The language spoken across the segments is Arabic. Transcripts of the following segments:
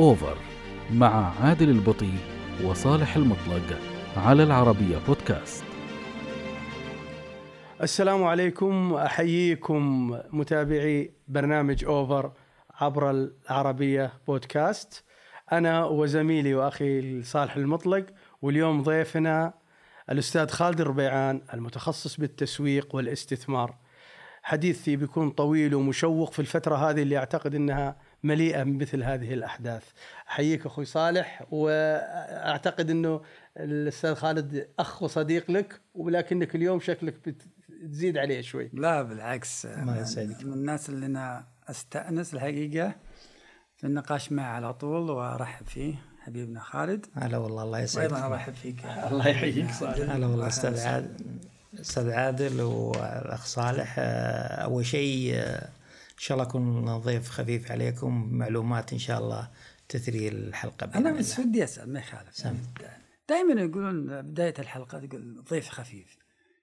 أوفر مع عادل البطي وصالح المطلق على العربية بودكاست السلام عليكم احييكم متابعي برنامج اوفر عبر العربية بودكاست أنا وزميلي وأخي صالح المطلق واليوم ضيفنا الأستاذ خالد الربيعان المتخصص بالتسويق والاستثمار. حديثي بيكون طويل ومشوق في الفترة هذه اللي أعتقد إنها مليئة بمثل هذه الأحداث. أحييك أخوي صالح وأعتقد إنه الأستاذ خالد أخ وصديق لك ولكنك اليوم شكلك بتزيد عليه شوي. لا بالعكس. الله يسعدك. من الناس اللي أنا أستأنس الحقيقة في النقاش معه على طول وأرحب فيه حبيبنا خالد. هلا والله الله وأيضا يسعدك أرحب فيك. الله يحييك صالح. هلا والله أستاذ عادل أستاذ عادل والاخ صالح. أول شيء إن شاء الله أكون ضيف خفيف عليكم معلومات إن شاء الله تثري الحلقة أنا. بس ودي أسأل ما يخالف دائما يقولون بداية الحلقة تقول ضيف خفيف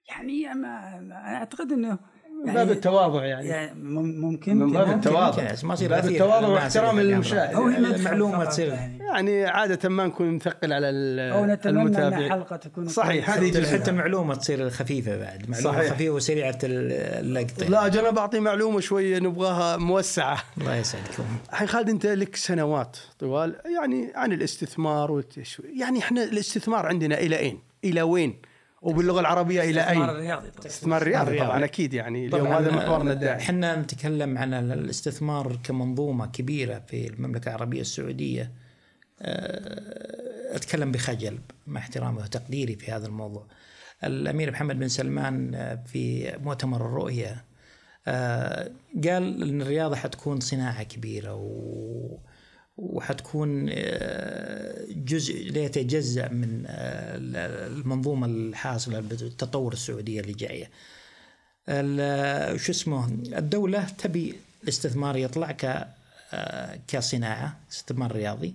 يعني أنا أعتقد إنه من باب التواضع يعني يعني مم- ممكن من باب. التواضع ما يصير باب التواضع واحترام المشاهد. مدخل المعلومة تصير يعني. يعني عادة ما نكون نثقل على ال- أو نتمنى أن المتابع الحلقة تكون صحيح،. هذه. حتى المعلومه تصير خفيفة بعد معلومة صحيح. خفيفة وسريعة اللقطة لا أجل أنا بعطي معلومة شوية نبغاها موسعة الله يسعدكم الحين خالد أنت لك سنوات طوال يعني عن الاستثمار والتشويق يعني إحنا الاستثمار عندنا إلى أين؟ إلى وين؟ وباللغة العربية إلى الاستثمار اين؟ الرياضي طبعا الاستثمار الرياضي. طبعا أكيد يعني اليوم طبعاً، هذا محورنا الداعي إحنا نتكلم عن الاستثمار كمنظومة كبيرة في المملكة العربية السعودية آه، أتكلم بخجل مع احترامي وتقديري في هذا الموضوع. الأمير محمد بن سلمان آه، في مؤتمر الرؤية آه، قال إن الرياضة حتكون صناعة كبيرة و وحتكون جزء لا يتجزأ من المنظومة الحاصلة بالتطور السعودية اللي جاية. ال- شو اسمه الدولة تبي الاستثمار يطلع كصناعة استثمار رياضي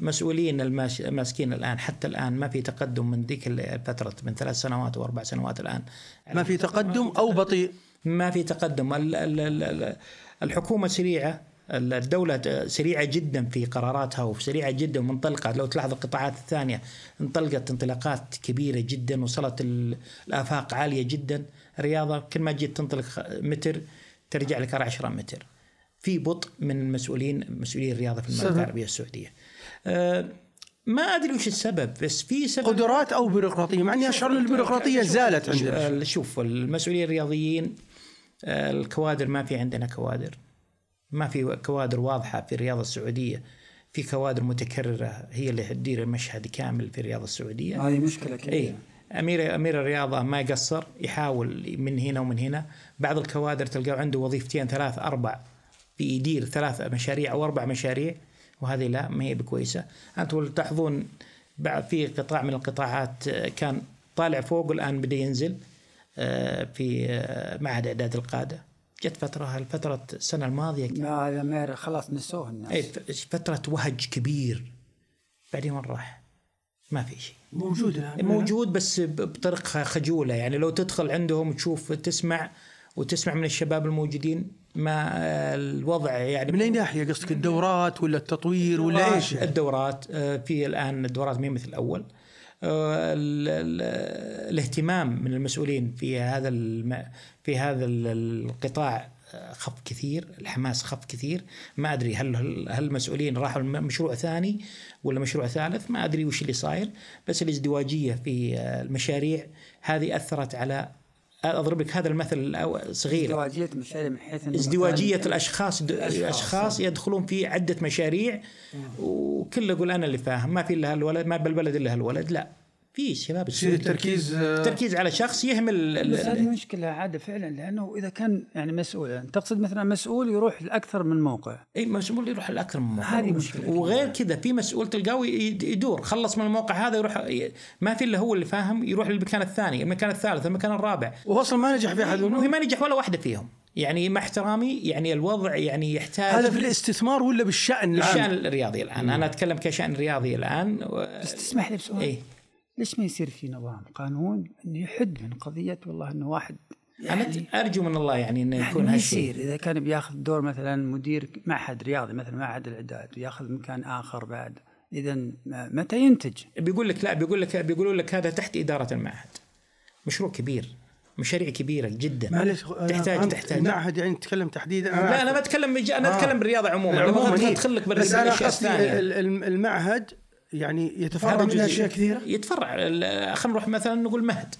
مسؤولين الماس- الماسكين الآن. حتى الآن ما في تقدم من ذيك الفترة من ثلاث سنوات وأربع سنوات الآن. ما في تقدم أو بطيء؟ ما في تقدم. ال- ال- ال- ال- الحكومة سريعة الدولة سريعة جدا في قراراتها وسريعة جدا ومنطلقة. لو تلاحظ القطاعات الثانية انطلقت انطلاقات كبيرة جدا وصلت ال- الآفاق عالية جدا. الرياضة كل ما جيت تنطلق متر ترجع لك 10 متر. في بطء من المسؤولين مسؤولي الرياضة في المملكة سبب؟ العربية السعودية. أه ما أدري وش السبب بس في سبب قدرات أو بيروقراطية مع اني اشعر ان البيروقراطية زالت عندنا. آه، شوف المسؤولين الرياضيين آه، الكوادر ما في عندنا كوادر. ما في كوادر واضحة في الرياضة السعودية. في كوادر متكررة هي اللي تدير المشهد كامل في الرياضة السعودية. هذه مشكلة كبيرة. اي أمير أمير الرياضة ما يقصر يحاول من هنا ومن هنا. بعض الكوادر تلقاه عنده وظيفتين ثلاث أربع. في يدير ثلاث مشاريع أو أربع مشاريع وهذه لا ما هي بكويسة. أنتم تلاحظون بعد في قطاع من القطاعات آه، كان طالع فوق والآن بدأ ينزل آه، في آه، معهد إعداد القادة. جت فترة الفترة السنة الماضية؟ لا هذا ما خلاص نسوه الناس. اي فترة وهج كبير. بعدين وين راح؟ ما في شيء. موجود الآن موجود بس ب- بطريقة خجولة. يعني لو تدخل عندهم تشوف تسمع وتسمع من الشباب الموجودين ما الوضع يعني من أي ناحية قصدك؟ الدورات ولا التطوير ولا إيش؟ الدورات آه، في الآن الدورات ما مثل الأول؟ آه، ال- ال- الاهتمام من المسؤولين في هذا الم... في هذا ال- القطاع آه، خف كثير الحماس خف كثير. ما أدري هل هل المسؤولين راحوا مشروع ثاني ولا مشروع ثالث؟ ما أدري وش اللي صاير. بس الازدواجية في المشاريع هذه أثرت على أضرب لك هذا المثل صغير. ازدواجية مشاريع من حيث ازدواجية مثلاً الأشخاص الأشخاص. الأشخاص يدخلون في عدة مشاريع وكل يقول أنا اللي فاهم ما في إلا هالولد ما بالبلد إلا هالولد لا. في شباب يصير السعودي التركيز آه، التركيز على شخص يهمل ال- بس هذه مشكلة عادة فعلا لأنه إذا كان يعني مسؤول يعني تقصد مثلا مسؤول يروح لأكثر من موقع. إي مسؤول يروح لأكثر من موقع. هذه مشكلة. وغير كذا في مسؤول تلقاه يد- يدور خلص من الموقع هذا يروح ما في إلا هو اللي فاهم يروح للمكان الثاني المكان الثالث المكان الرابع. واصلا ما نجح في أحد ما نجح ولا واحدة فيهم. يعني مع احترامي يعني الوضع يعني يحتاج هذا في الاستثمار ولا بالشأن العام؟ الشأن الرياضي الآن؟ أنا أتكلم كشأن رياضي الآن و... بس تسمح لي بسؤال. إيه ليش ما يصير في نظام قانون إنه يحد من قضية والله إنه واحد أنا يعني- أرجو من الله يعني إنه يعني يكون ما هالشيء. يصير. إذا كان بياخذ دور مثلا مدير معهد رياضي مثلا معهد الإعداد وياخذ مكان آخر بعد اذا متى ينتج؟ بيقول لك لا بيقول لك بيقولوا لك هذا تحت إدارة المعهد. مشروع كبير مشاريع كبيرة جدا. معلش أنا تحتاج تحتاج. المعهد يعني نتكلم تحديدا؟ لا أنا بتكلم بج... أنا آه. اتكلم بالرياضة عموما. عموما إيه. ادخل لك بس أنا قصدي المعهد يعني يتفرع من. أشياء كثيرة؟ يتفرع. ال- خلينا نروح مثلا نقول مهد.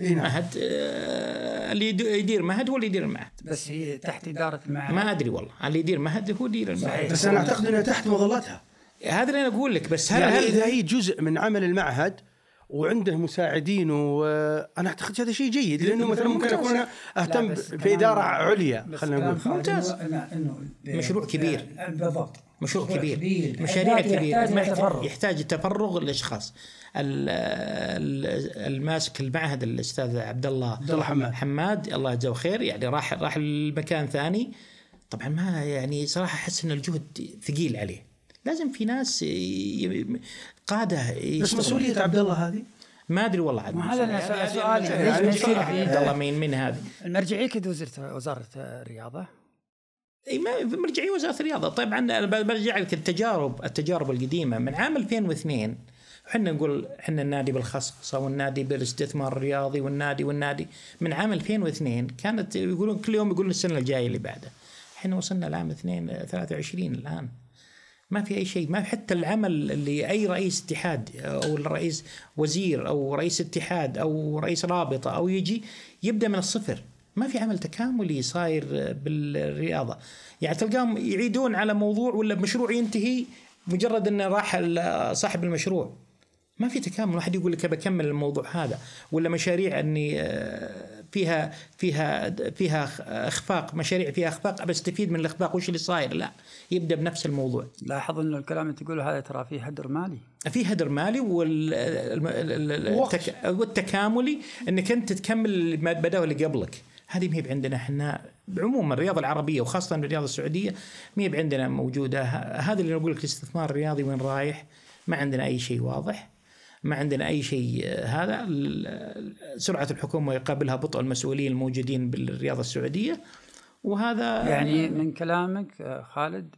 إي نعم. مهد آه، اللي يد- يدير مهد هو اللي يدير المعهد بس هي تحت إدارة المعهد ما أدري والله. اللي يدير مهد هو يدير المعهد صحيح. بس أنا أعتقد إنها تحت مظلتها هذا اللي أنا أقول لك بس هل يعني هل إذا هي جزء من عمل المعهد وعنده مساعدين وأنا أعتقد هذا شيء جيد لأنه مثلا ممكن أكون اهتم لا، بس في كلام- اداره عليا خلينا نقول. ممتاز. إنه- إنه مشروع كبير. بالضبط. مشروع كبير, مشاريع مشاريع كبيرة يحتاج يحتاج, تفرغ. يحتاج تفرغ الاشخاص ال- ال- الماسك المعهد الأستاذ عبد الله عبد الله حماد. حماد. الله يجزاه خير. يعني راح راح لمكان ثاني. طبعا ما يعني صراحة أحس إن الجهد ثقيل عليه. لازم في ناس قادة بس. مسؤولية عبد الله هذه؟ ما أدري والله عاد. ما هذا أنا هذه- سؤالي، هذه- ليش في- عبد الله؟ مين من هذه. المرجعية كانت وزاره وزارة الرياضة إي مرجعيه وزارة الرياضة. طبعا أنا برجع لك التجارب التجارب القديمة. من عام 2002 إحنا نقول إحنا النادي بالخصخصة والنادي بالاستثمار الرياضي والنادي والنادي. من عام 2002 كانت يقولون كل يوم يقولون السنة الجاية اللي بعده إحنا وصلنا لعام 2 23 الآن. ما في أي شيء ما حتى العمل اللي أي رئيس اتحاد أو الرئيس وزير أو رئيس اتحاد أو رئيس رابطة أو يجي يبدأ من الصفر. ما في عمل تكاملي صاير بالرياضة. يعني تلقاهم يعيدون على موضوع ولا مشروع ينتهي مجرد إنه راح صاحب المشروع. ما في تكامل. واحد يقول لك بكمل الموضوع هذا ولا مشاريع إني آه، فيها فيها فيها أخفاق مشاريع فيها أخفاق بستفيد من الأخفاق وش اللي صاير؟ لا يبدأ بنفس الموضوع. لاحظ إنه الكلام اللي تقوله هذا ترى فيه هدر مالي. في هدر مالي. والتكاملي إنك أنت تكمل ما بدأوا اللي قبلك. هذه ما هي عندنا إحنا عموما الرياضة العربية وخاصة الرياضة السعودية ما هي عندنا موجودة. هذا اللي نقول لك الاستثمار الرياضي وين رايح؟ ما عندنا أي شيء واضح. ما عندنا أي شيء هذا سرعة الحكومة يقابلها بطء المسؤولين الموجودين بالرياضة السعودية. وهذا يعني من كلامك آه، خالد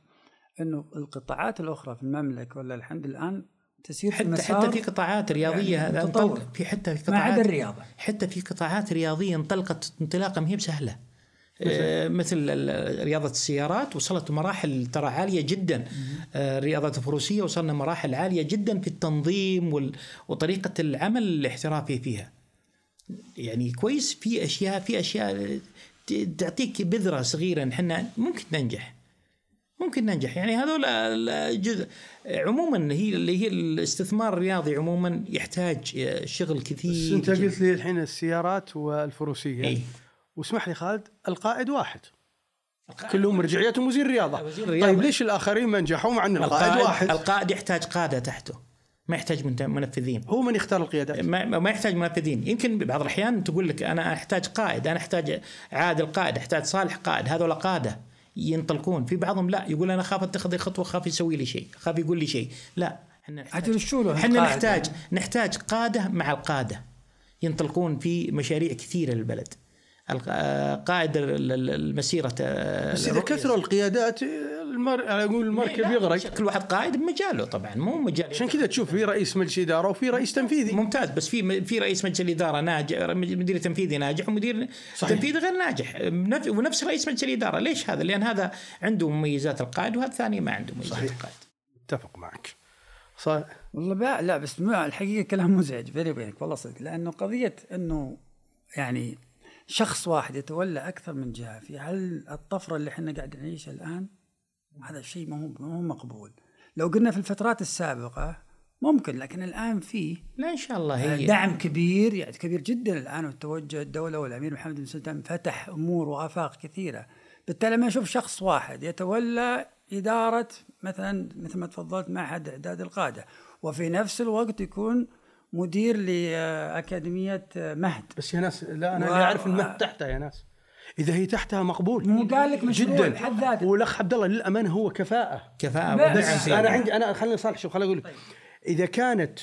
إنه القطاعات الأخرى في المملكة ولا الحمد الآن تسير في حتى مسار حتى في قطاعات رياضية يعني هذا متطور. في حتى في ما عدا قطاعات الرياضة. حتى في قطاعات رياضية انطلقت انطلاقه ما هي بسهلة. آه، مثل رياضة السيارات وصلت مراحل ترى عالية جدا. آه، رياضة الفروسية وصلنا مراحل عالية جدا في التنظيم وال- وطريقة العمل الاحترافي فيها. يعني كويس في أشياء في أشياء تعطيك بذرة صغيرة. إحنا ممكن ننجح ممكن ننجح. يعني هذول الجزء عموما هي اللي هي الاستثمار الرياضي عموما يحتاج شغل كثير بس أنت. قلت لي الحين السيارات والفروسية. اي واسمح لي خالد القائد واحد. كلهم مرجعيتهم وزير الرياضه. طيب ليش الآخرين ما نجحوا مع أن القائد واحد؟ القائد يحتاج قادة تحته. ما يحتاج منفذين. هو من يختار القيادات. ما, ما يحتاج منفذين. يمكن بعض الأحيان تقول لك أنا أحتاج قائد أنا أحتاج عادل قائد أحتاج صالح قائد. هذول قادة. ينطلقون. في بعضهم لا يقول أنا خاف أتخذ خطوه خاف يسوي لي شيء خاف يقول لي شيء. لا إحنا الشولة إحنا. نحتاج نحتاج قادة مع القادة. ينطلقون في مشاريع كثيرة للبلد. قائد ال- ال- المسيرة آه، بس إذا. كثروا القيادات المر... أنا أقول المركب يغرق. كل واحد قائد بمجاله طبعا مو مجال عشان كذا تشوف في رئيس مجلس إدارة وفي رئيس تنفيذي. ممتاز بس في في رئيس مجلس الإدارة ناجح مدير تنفيذي ناجح ومدير صحيح. تنفيذي غير ناجح. نف- ونفس رئيس مجلس الإدارة. ليش هذا؟ لأن هذا عنده مميزات القائد وهذا الثاني ما عنده مميزات صحيح. القائد. أتفق معك. صح. والله لا, لا بس الحقيقة كلام مزعج بيني وبينك والله صدق. لأنه قضية إنه يعني شخص واحد يتولى أكثر من جهة في هل الطفرة اللي إحنا قاعد نعيشها الآن هذا شيء ما هو ما هو مقبول. لو قلنا في الفترات السابقة ممكن لكن الآن في لا إن شاء الله هي. دعم كبير يعني كبير جدا الآن وتوجه الدولة والأمير محمد بن سلطان فتح أمور وآفاق كثيرة. بالتالي لما نشوف شخص واحد يتولى إدارة مثلا مثل ما تفضلت معهد إعداد القادة وفي نفس الوقت يكون مدير لأكاديمية مهد. بس يا ناس لا أنا و- اللي اعرف المهد تحتها يا ناس. إذا هي تحتها مقبول. مو قال لك مشروع جدا. بحد ذاته. والأخ عبد الله للأمانة هو كفاءة. كفاءة بس. أنا عندي أنا خليني صالح شوف خليني أقول لك. إذا كانت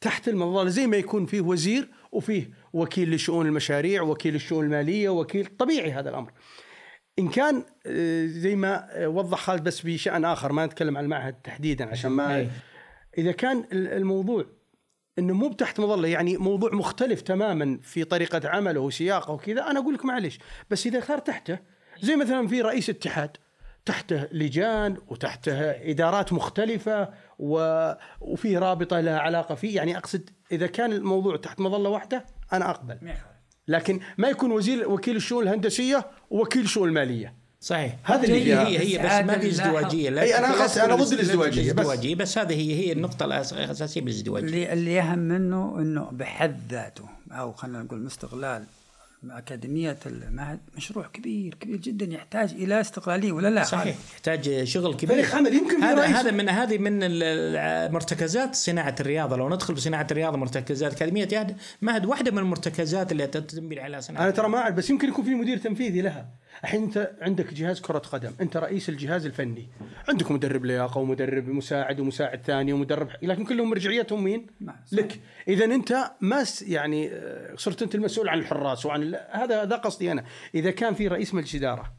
تحت المظله زي ما يكون فيه وزير وفيه وكيل لشؤون المشاريع وكيل الشؤون المالية وكيل طبيعي هذا الأمر. إن كان آه، زي ما آه، وضح خالد بس بشأن آخر ما نتكلم عن المعهد تحديدا عشان ما أي. إذا كان ال- الموضوع إنه مو تحت مظلة يعني موضوع مختلف تماما في طريقة عمله وسياقه وكذا. أنا أقول لك معلش بس إذا صار تحته زي مثلا في رئيس اتحاد تحته لجان وتحته إدارات مختلفة و... وفي رابطة لها علاقة فيه. يعني أقصد إذا كان الموضوع تحت مظلة واحدة أنا أقبل. لكن ما يكون وزير وكيل الشؤون الهندسية ووكيل الشؤون المالية. صحيح. هذا اللي هي. هي هي بس ما في ازدواجية. لا أنا لا قصدي- أنا تقول ضد الازدواجية، بس. الازدواجية بس هذه هي هي النقطة الأساسية بالازدواجيه اللي اللي اهم منه إنه بحد ذاته أو خلينا نقول مستغلال أكاديمية المعهد مشروع كبير كبير جدا يحتاج إلى استقلالية ولا لا؟ صحيح. يحتاج شغل كبير. فريق عمل يمكن في هذا هذا من هذه من مرتكزات صناعة الرياضة. لو ندخل بصناعه الرياضة مرتكزات أكاديمية ياد معهد واحدة من المرتكزات اللي تنبني عليها صناعة أنا ترى ما أعرف بس يمكن يكون في مدير تنفيذي لها. الحين انت عندك جهاز كرة قدم انت رئيس الجهاز الفني. عندك مدرب لياقة ومدرب مساعد ومساعد ثاني ومدرب لكن كلهم مرجعيتهم مين؟ نعم،. لك. اذا انت ما يعني آه، صرت انت المسؤول عن الحراس وعن ال- هذا هذا قصدي أنا. إذا كان في رئيس مجلس إدارة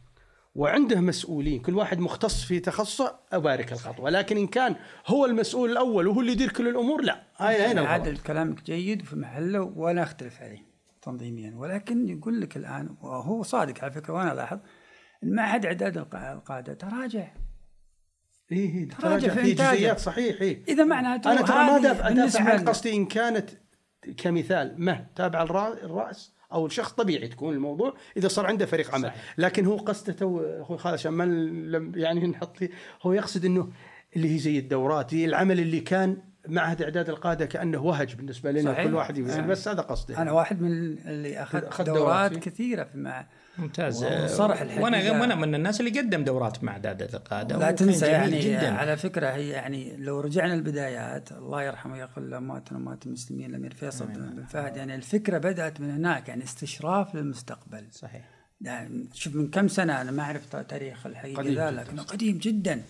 وعنده مسؤولين كل واحد مختص في تخصصه أبارك الخطوة. لكن إن كان هو المسؤول الأول وهو اللي يدير كل الأمور لا. هاي هنا الغلط. عادل كلامك جيد وفي محله ولا أختلف عليه. تنظيميا. ولكن يقول لك الآن وهو صادق على فكرة وأنا لاحظ المعهد إعداد الق- القادة تراجع. إيه إيه، تراجع في في. جزئيات صحيح إيه. إذا معناته أنا ترى ما دافع بالنسبة دافع عن قصدي إن كانت كمثال ما تابع الرأس أو الشخص طبيعي تكون الموضوع إذا صار عنده فريق عمل. صحيح. لكن هو قصده تو أخوي خالد عشان ما يعني نحط هو يقصد إنه اللي هي زي الدورات هي العمل اللي كان معهد اعداد القادة كأنه وهج بالنسبة لنا صحيح. كل واحد آه. بس هذا قصدي. أنا واحد من اللي اخذت أخذت دورات, دورات فيه. كثيرة في المعهد ممتاز. وصرح الحقيقة- وأنا وأنا من الناس اللي قدم دورات مع أعداد القادة. لا تنسى جميل يعني جدا. على فكرة هي يعني لو رجعنا البدايات الله يرحمه ويغفر له امواتنا واموات المسلمين الأمير فيصل بن فهد يعني الفكرة بدأت من هناك يعني استشراف للمستقبل. صحيح. يعني شوف من كم سنة أنا ما أعرف تاريخ الحقيقي قديم ذا. لكنه قديم جدا.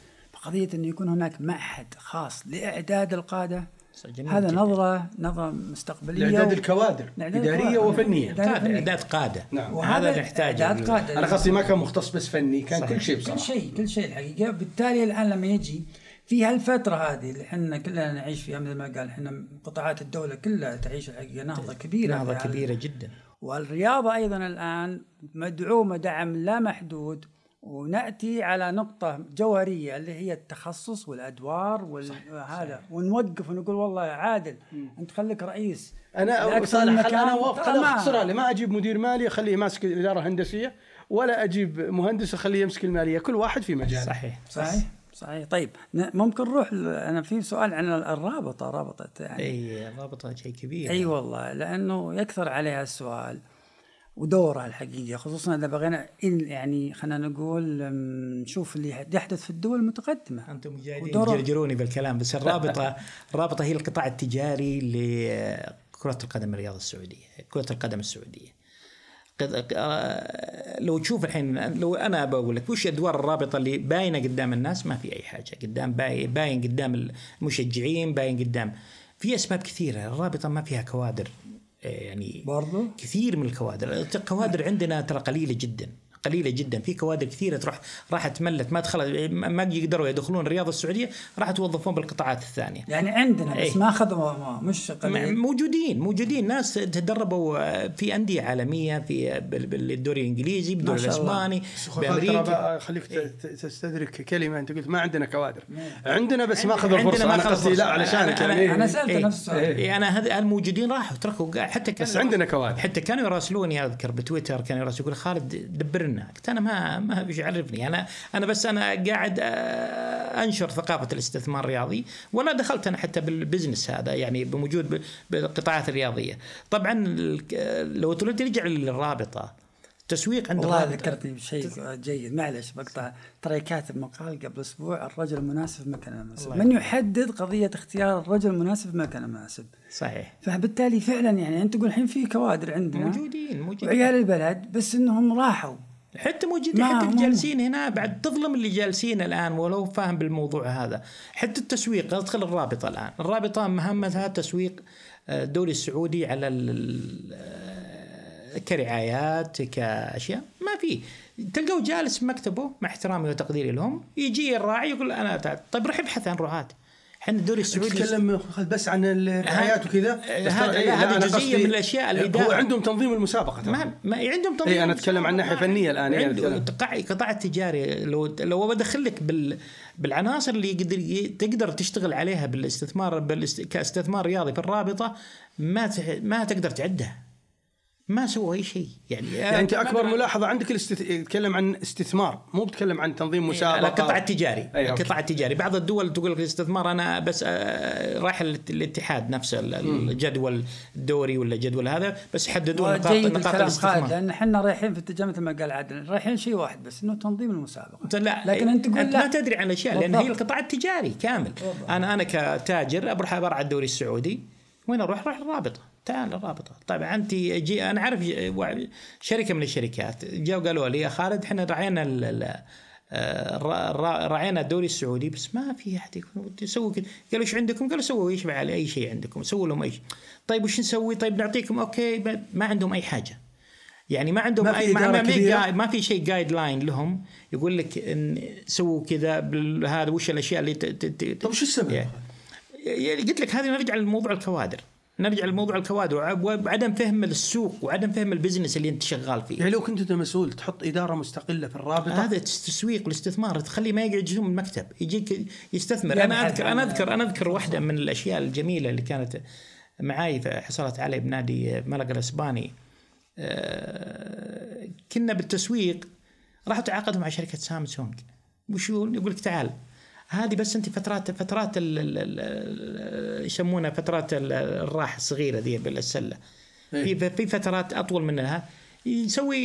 قضية انه يكون هناك معهد خاص لإعداد القادة جميل هذا جداً. نظرة نظرة مستقبلية لإعداد و- الكوادر لإعداد إدارية الكوادر. وفنية. إعداد قاده فني. إعداد قادة. نعم. هذا نحتاجه إعداد قادة. أنا قصدي ما كان مختص بس فني كان كل شيء كل بصراحه شيء كل شيء الحقيقة. بالتالي الآن لما يجي في هالفترة هذه اللي إحنا كلنا نعيش فيها مثل ما قال إحنا قطاعات الدولة كلها تعيش الحقيقة نهضة كبيرة نهضة في هال- كبيرة جدا. والرياضة أيضا الآن مدعومة دعم لا محدود ونأتي على نقطة جوهرية اللي هي التخصص والأدوار وهذا ونوقف ونقول والله يا عادل أنت خليك رئيس. أنا صالح خل أنا اختصرها لي ما أجيب مدير مالي اخليه ماسك الاداره الهندسيه ولا أجيب مهندس اخليه يمسك المالية. كل واحد في مجال صحيح. صحيح؟ صحيح. طيب ممكن نروح ل- أنا في سؤال عن الرابطة رابطة يعني. اي رابطة شيء كبير. إي والله لأنه يكثر عليها السؤال. ودورها الحقيقة خصوصا إذا بغينا إن- يعني خلينا نقول نشوف اللي يحدث في الدول المتقدمة. أنتم جايين تجرجروني بالكلام بس الرابطة الرابطه هي القطاع التجاري لكره القدم الرياضه السعودية كرة القدم السعودية. آه، لو تشوف الحين لو أنا بقول لك وش أدوار الرابطة اللي باينة قدام الناس؟ ما في أي حاجة. قدام باي- باين قدام المشجعين باين قدام في أسباب كثيرة. الرابطة ما فيها كوادر. يعني برضو؟ كثير من الكوادر. الكوادر عندنا ترى قليلة جدا. قليلة جدا. في كوادر كثيرة تروح راحت ملت ما دخلت ما يقدروا يدخلون الرياضه السعودية راح توظفون بالقطاعات الثانية. يعني عندنا بس إيه. ما أخذوا ما- مش قليل. موجودين موجودين. ناس تدربوا في أندية عالمية في بال- بالدوري الإنجليزي بالدوري. الإسباني بأمريكا. خليك ت- ت- تستدرك كلمة. أنت قلت ما عندنا كوادر. عندنا. بس ما أخذوا عندنا الفرصة. ما أنا قصدي لا. علشانك أنا- يعني أنا سألت إيه. نفس السؤال. إيه. أنا هذ الموجودين راحوا تركوا حتى كان بس عندنا كوادر. حتى كانوا يراسلوني أذكر بتويتر كانوا يراسلوا يقول خالد دبرنا. قلت أنا ما ما إيش يعرفني. أنا أنا بس أنا قاعد آه، أنشر ثقافة الاستثمار الرياضي ولا دخلت أنا حتى بالبزنس هذا يعني بوجود بالقطاعات الرياضية. طبعا لو تريد ترجع للرابطة تسويق عند والله. ذكرتني بشيء جيد. معلش بقطع ترى كاتب مقال قبل أسبوع الرجل المناسب في المكان المناسب من يحدد قضية اختيار الرجل المناسب في المكان المناسب. صحيح. فبالتالي فعلا يعني أنت تقول الحين في كوادر عندنا. موجودين موجودين. وعيال البلد بس إنهم راحوا. حتى موجودين حتى اللي جالسين هنا بعد تظلم اللي جالسين الآن ولو فاهم بالموضوع هذا. حتى التسويق ادخل الرابطة الآن. الرابطة مهمتها تسويق آه، الدوري السعودي على كرعايات كأشياء. ما في. تلقاه جالس في مكتبه مع احترامي وتقديري لهم يجي الراعي يقول أنا تعال. طيب روح ابحث عن رعاة إحنا الدوري السعودي تتكلم بس عن الرعايات وكذا إيه، هذه قصدي- من الأشياء اللي هو. عندهم تنظيم المسابقة. ما ما عندهم تنظيم إيه، أنا أتكلم عن إيه، عنده أتكلم. قطاع القطاع التجاري لو لو بدخل لك بال بالعناصر اللي يقدر تقدر تشتغل عليها بالاستثمار بالاست... كاستثمار رياضي في الرابطة ما تح... ما تقدر تعدها ما سووا أي شيء. يعني يعني أنت أكبر ملاحظة عندك الاست... يتكلم عن استثمار مو بتكلم عن تنظيم مسابقه على القطاع التجاري. القطاع التجاري. بعض الدول تقول لك الاستثمار أنا بس آه، رايح الات- الاتحاد نفسه ال- الجدول الدوري ولا الجدول هذا بس يحددون نقاط نقاط الاستثمار. لأن إحنا رايحين في اتجاه مثل ما قال عادل رايحين شيء واحد بس إنه تنظيم المسابقة. لا لكن أنت تقول أنت لا. ما تدري عن الأشياء لأن هي. القطاع التجاري كامل. بالضبط. أنا أنا كتاجر بروح برعى الدوري السعودي وين أروح؟ أروح الرابطه تعال الرابطه طيب انت جي أنا وا- شركة من الشركات جاوا قالوا لي يا خالد إحنا راعينا را- راعينا الدوري السعودي بس ما في أحد يكون- يسوي كذا قالوا إيش عندكم؟ قالوا سووا يشبع على أي شيء عندكم سووا لهم اي شيء طيب وش نسوي؟ طيب نعطيكم okay ما- عندهم أي حاجة يعني ما عندهم ما في ما, ما؟ ما, في شيء guideline لهم يقول لك إن سووا كذا هذا وش الأشياء اللي ت- ت- ت- طيب شو السبب؟ يعني قلت لك هذه نرجع لموضوع الكوادر نرجع لموضوع الكوادر. وع- وعدم فهم السوق وعدم فهم ال business اللي انت شغال فيه. يعني لو كنت أنت مسؤول تحط إدارة مستقلة في الرابطة؟ هذا تسويق والاستثمار تخليه ما يقعد يجون من المكتب. يجيك يستثمر. يبحث أنا اذكر أنا اذكر أنا أذكر واحدة من الأشياء الجميلة اللي كانت معاي حصلت علي بنادي ملقا الأسباني. آه، كنا بالتسويق راحوا تعاقدوا مع شركة سامسونج. وشو؟ يقول لك تعال. هذه بس أنت فترات فترات يسمونها فترات ال- الراحة الصغيرة ذي بالسلة إيه. في في فترات أطول منها يسوي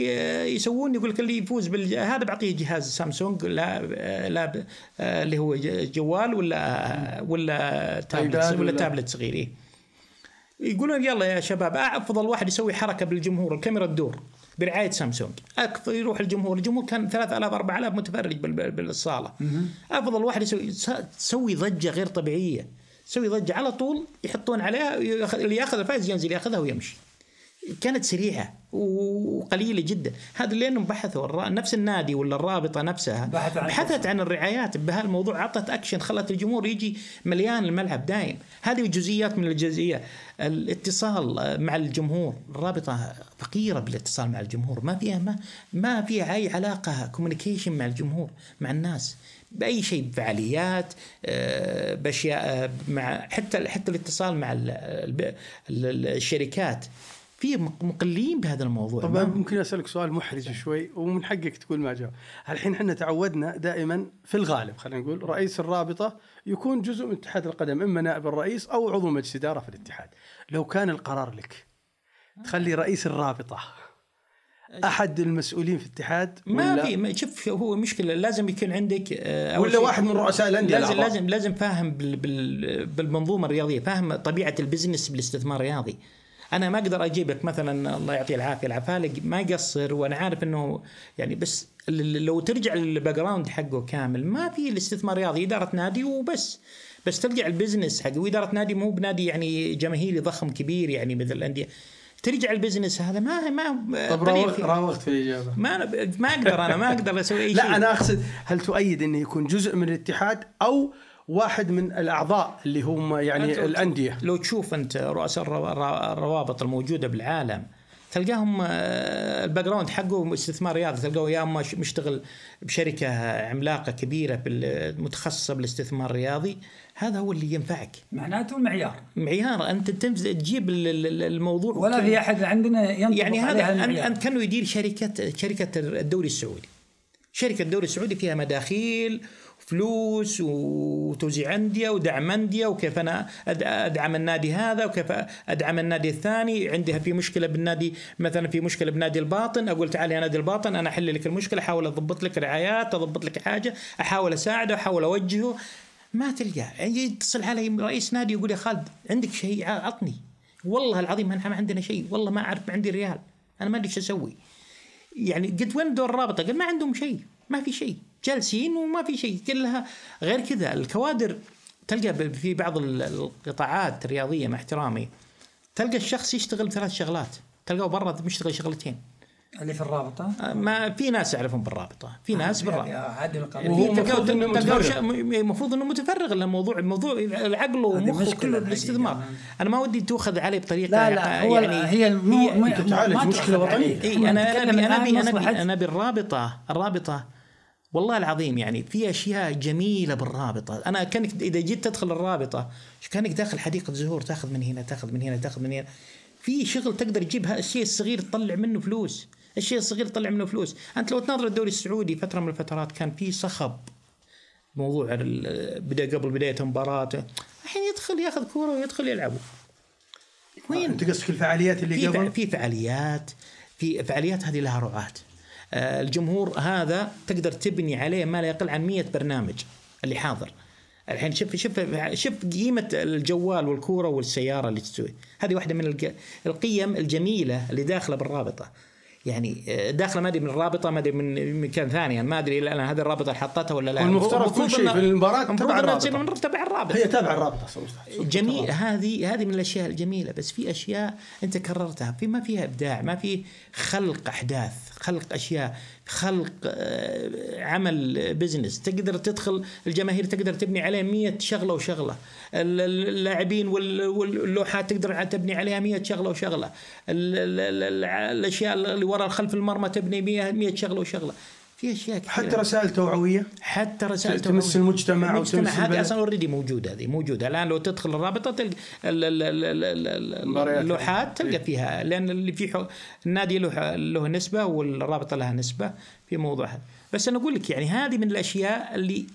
يسوون يقول لك اللي يفوز بال هذا بعطيه جهاز سامسونج لا لا اللي هو جوال ولا ولا تابلت ولا تابلت صغير. يقولون يلا يا شباب أفضل واحد يسوي حركة بالجمهور الكاميرا تدور برعاية سامسونج. أكثر يروح الجمهور. الجمهور كان 3000 4000 متفرج بال- بال- بالصالة. أفضل واحد يسوي تسوي ضجة غير طبيعية. تسوي ضجة على طول يحطون عليها اللي يأخذ الفائز ينزل يأخذها ويمشي. كانت سريعة وقليلة جدا. هذا لانهم بحثوا نفس النادي ولا الرابطة نفسها بحثوا عن بحثت عن الرعايات بهالموضوع عطت أكشن خلت الجمهور يجي مليان الملعب دايم. هذه جزئيات من الجزئيات الاتصال مع الجمهور. الرابطة فقيرة بالاتصال مع الجمهور. ما فيها ما ما فيها أي علاقة كوميونيكيشن مع الجمهور مع الناس. بأي شيء بفعاليات آه، بأشياء آه، مع حتى حتى الاتصال مع ال- ال- ال- الشركات. في مقلين بهذا الموضوع. طب ما- ممكن أسألك سؤال محرج شوي ومن حقك تقول ما جاوب. الحين إحنا تعودنا دائما في الغالب خلينا نقول رئيس الرابطة يكون جزء من اتحاد القدم إما نائب الرئيس أو عضو مجلس إدارة في الاتحاد. لو كان القرار لك تخلي رئيس الرابطة أحد المسؤولين في الاتحاد ما في شوف هو مشكلة لازم يكون عندك آه، ولا واحد من رؤساء الأندية لازم. لازم لازم فاهم بال بال بالمنظومة الرياضية فاهم طبيعة البزنس بالاستثمار الرياضي. أنا ما أقدر أجيبك مثلا الله يعطيه العافية العفالق ما يقصر وأنا عارف إنه يعني بس لو ترجع لل background حقه كامل ما في الاستثمار الرياضي إدارة نادي وبس. بس ترجع ال business حقه وإدارة نادي مو بنادي يعني جماهيري ضخم كبير يعني مثل الأندية. ترجع ال business هذا ما ما طب. راوغت في الإجابة. ما أنا ما أقدر أنا ما أقدر أسوي أي شيء. لا أنا أقصد هل تؤيد إنه يكون جزء من الاتحاد أو واحد من الأعضاء اللي هم يعني الأندية. لو تشوف أنت رؤساء الروا- الروا- الروابط الموجودة بالعالم تلقاهم آه، ال background حقه استثمار رياضي تلقاه يا أما مشتغل بشركة عملاقة كبيرة بال- متخصصه بالاستثمار الرياضي هذا هو اللي ينفعك. معناته معيار. معيار. أنت تجيب ال- ال- الموضوع ولا في أحد عندنا ينطبق يعني هذا. انت كانه يدير شركة شركة الدوري السعودي. شركة الدوري السعودي فيها مداخيل فلوس وتوزيع أندية ودعم أندية وكيف أنا أدعم النادي هذا وكيف أدعم النادي الثاني. عندها في مشكلة بالنادي مثلا في مشكلة بالنادي الباطن أقول تعال يا نادي الباطن أنا أحل لك المشكلة أحاول أضبط لك رعايات أضبط لك حاجة أحاول أساعده أحاول أوجهه. ما تلقى. يعني يتصل علي رئيس نادي يقول يا خالد عندك شيء عطني. والله العظيم ما عندنا شيء والله ما أعرف ما عندي ريال. أنا ما أدري إيش أسوي. يعني قلت وين دور الرابطة؟ قال ما عندهم شيء ما في شيء. جالسين وما في شيء. كلها غير كذا الكوادر تلقى في بعض ال- القطاعات الرياضية مع احترامي تلقى الشخص يشتغل ثلاث شغلات. تلقاه برا مشتغل شغلتين. اللي في الرابطة؟ آه، ما في ناس يعرفون بالرابطة. في ناس بالرابطة. عادي القانون. وهو في المفروض إنه تلقاه متفرغ. م- المفروض إنه متفرغ للموضوع الموضوع العقل ومخه كله. بالاستثمار. أنا ما ودي تؤخذ عليه بطريقة لا لا هو يعني هي مو تعالج وطنية. عليك. اي أنا أنا أنا أنا أبي الرابطة الرابطة والله العظيم يعني في أشياء جميلة بالرابطة. أنا كانك إذا جيت تدخل الرابطة كانك داخل حديقة زهور تاخذ من هنا تاخذ من هنا تاخذ من هنا. في شغل تقدر تجيبها الشيء الصغير تطلع منه فلوس. الشيء الصغير تطلع منه فلوس. أنت لو تناظر الدوري السعودي فترة من الفترات كان في صخب. موضوع بدأ قبل بداية المباراه الحين يدخل ياخذ كورة ويدخل يلعبوا. وين؟ انت قصدك الفعاليات اللي قبل؟ في فعاليات. في فعاليات هذه لها رعاة. آه، الجمهور هذا تقدر تبني عليه ما لا يقل عن 100 برنامج اللي حاضر. الحين شوف شوف شوف قيمة الجوال والكورة والسيارة اللي تسوي. هذه واحدة من الق- القيم الجميلة اللي داخلة بالرابطة. يعني آه، داخله ما أدري من الرابطة ما أدري من مكان ثاني يعني ما أدري الآن هذه الرابطة اللي حطتها ولا لا والمفترض كل شيء في المفروض تبع. تصير من تبع الرابطة هي تابعة الرابطة. جميل هذه هذه من الأشياء الجميلة بس في أشياء أنت كررتها في ما فيها إبداع ما في خلق أحداث خلق أشياء خلق آه، عمل business تقدر تدخل الجماهير تقدر تبني عليه 100 شغلة وشغلة. ال- ال- اللاعبين وال- واللوحات تقدر تبني عليها 100 شغلة وشغلة. ال- ال- ال- ال- الأشياء اللي ورا خلف المرمى تبني 100 100 شغلة وشغلة. في أشياء كثيرة حتى رسائل توعوية حتى رسائل تمس توعوية. المجتمع وتمس المجتمع هذه. أصلا already موجودة هذه موجودة الآن لو تدخل الرابطة تلقى ال- ال- ال- ال- ال- مباريات. اللوحات تلقى إيه. فيها لأن اللي في حو... النادي له له نسبة والرابطة لها نسبة في موضوع هذا بس أنا أقول لك يعني هذه من الأشياء اللي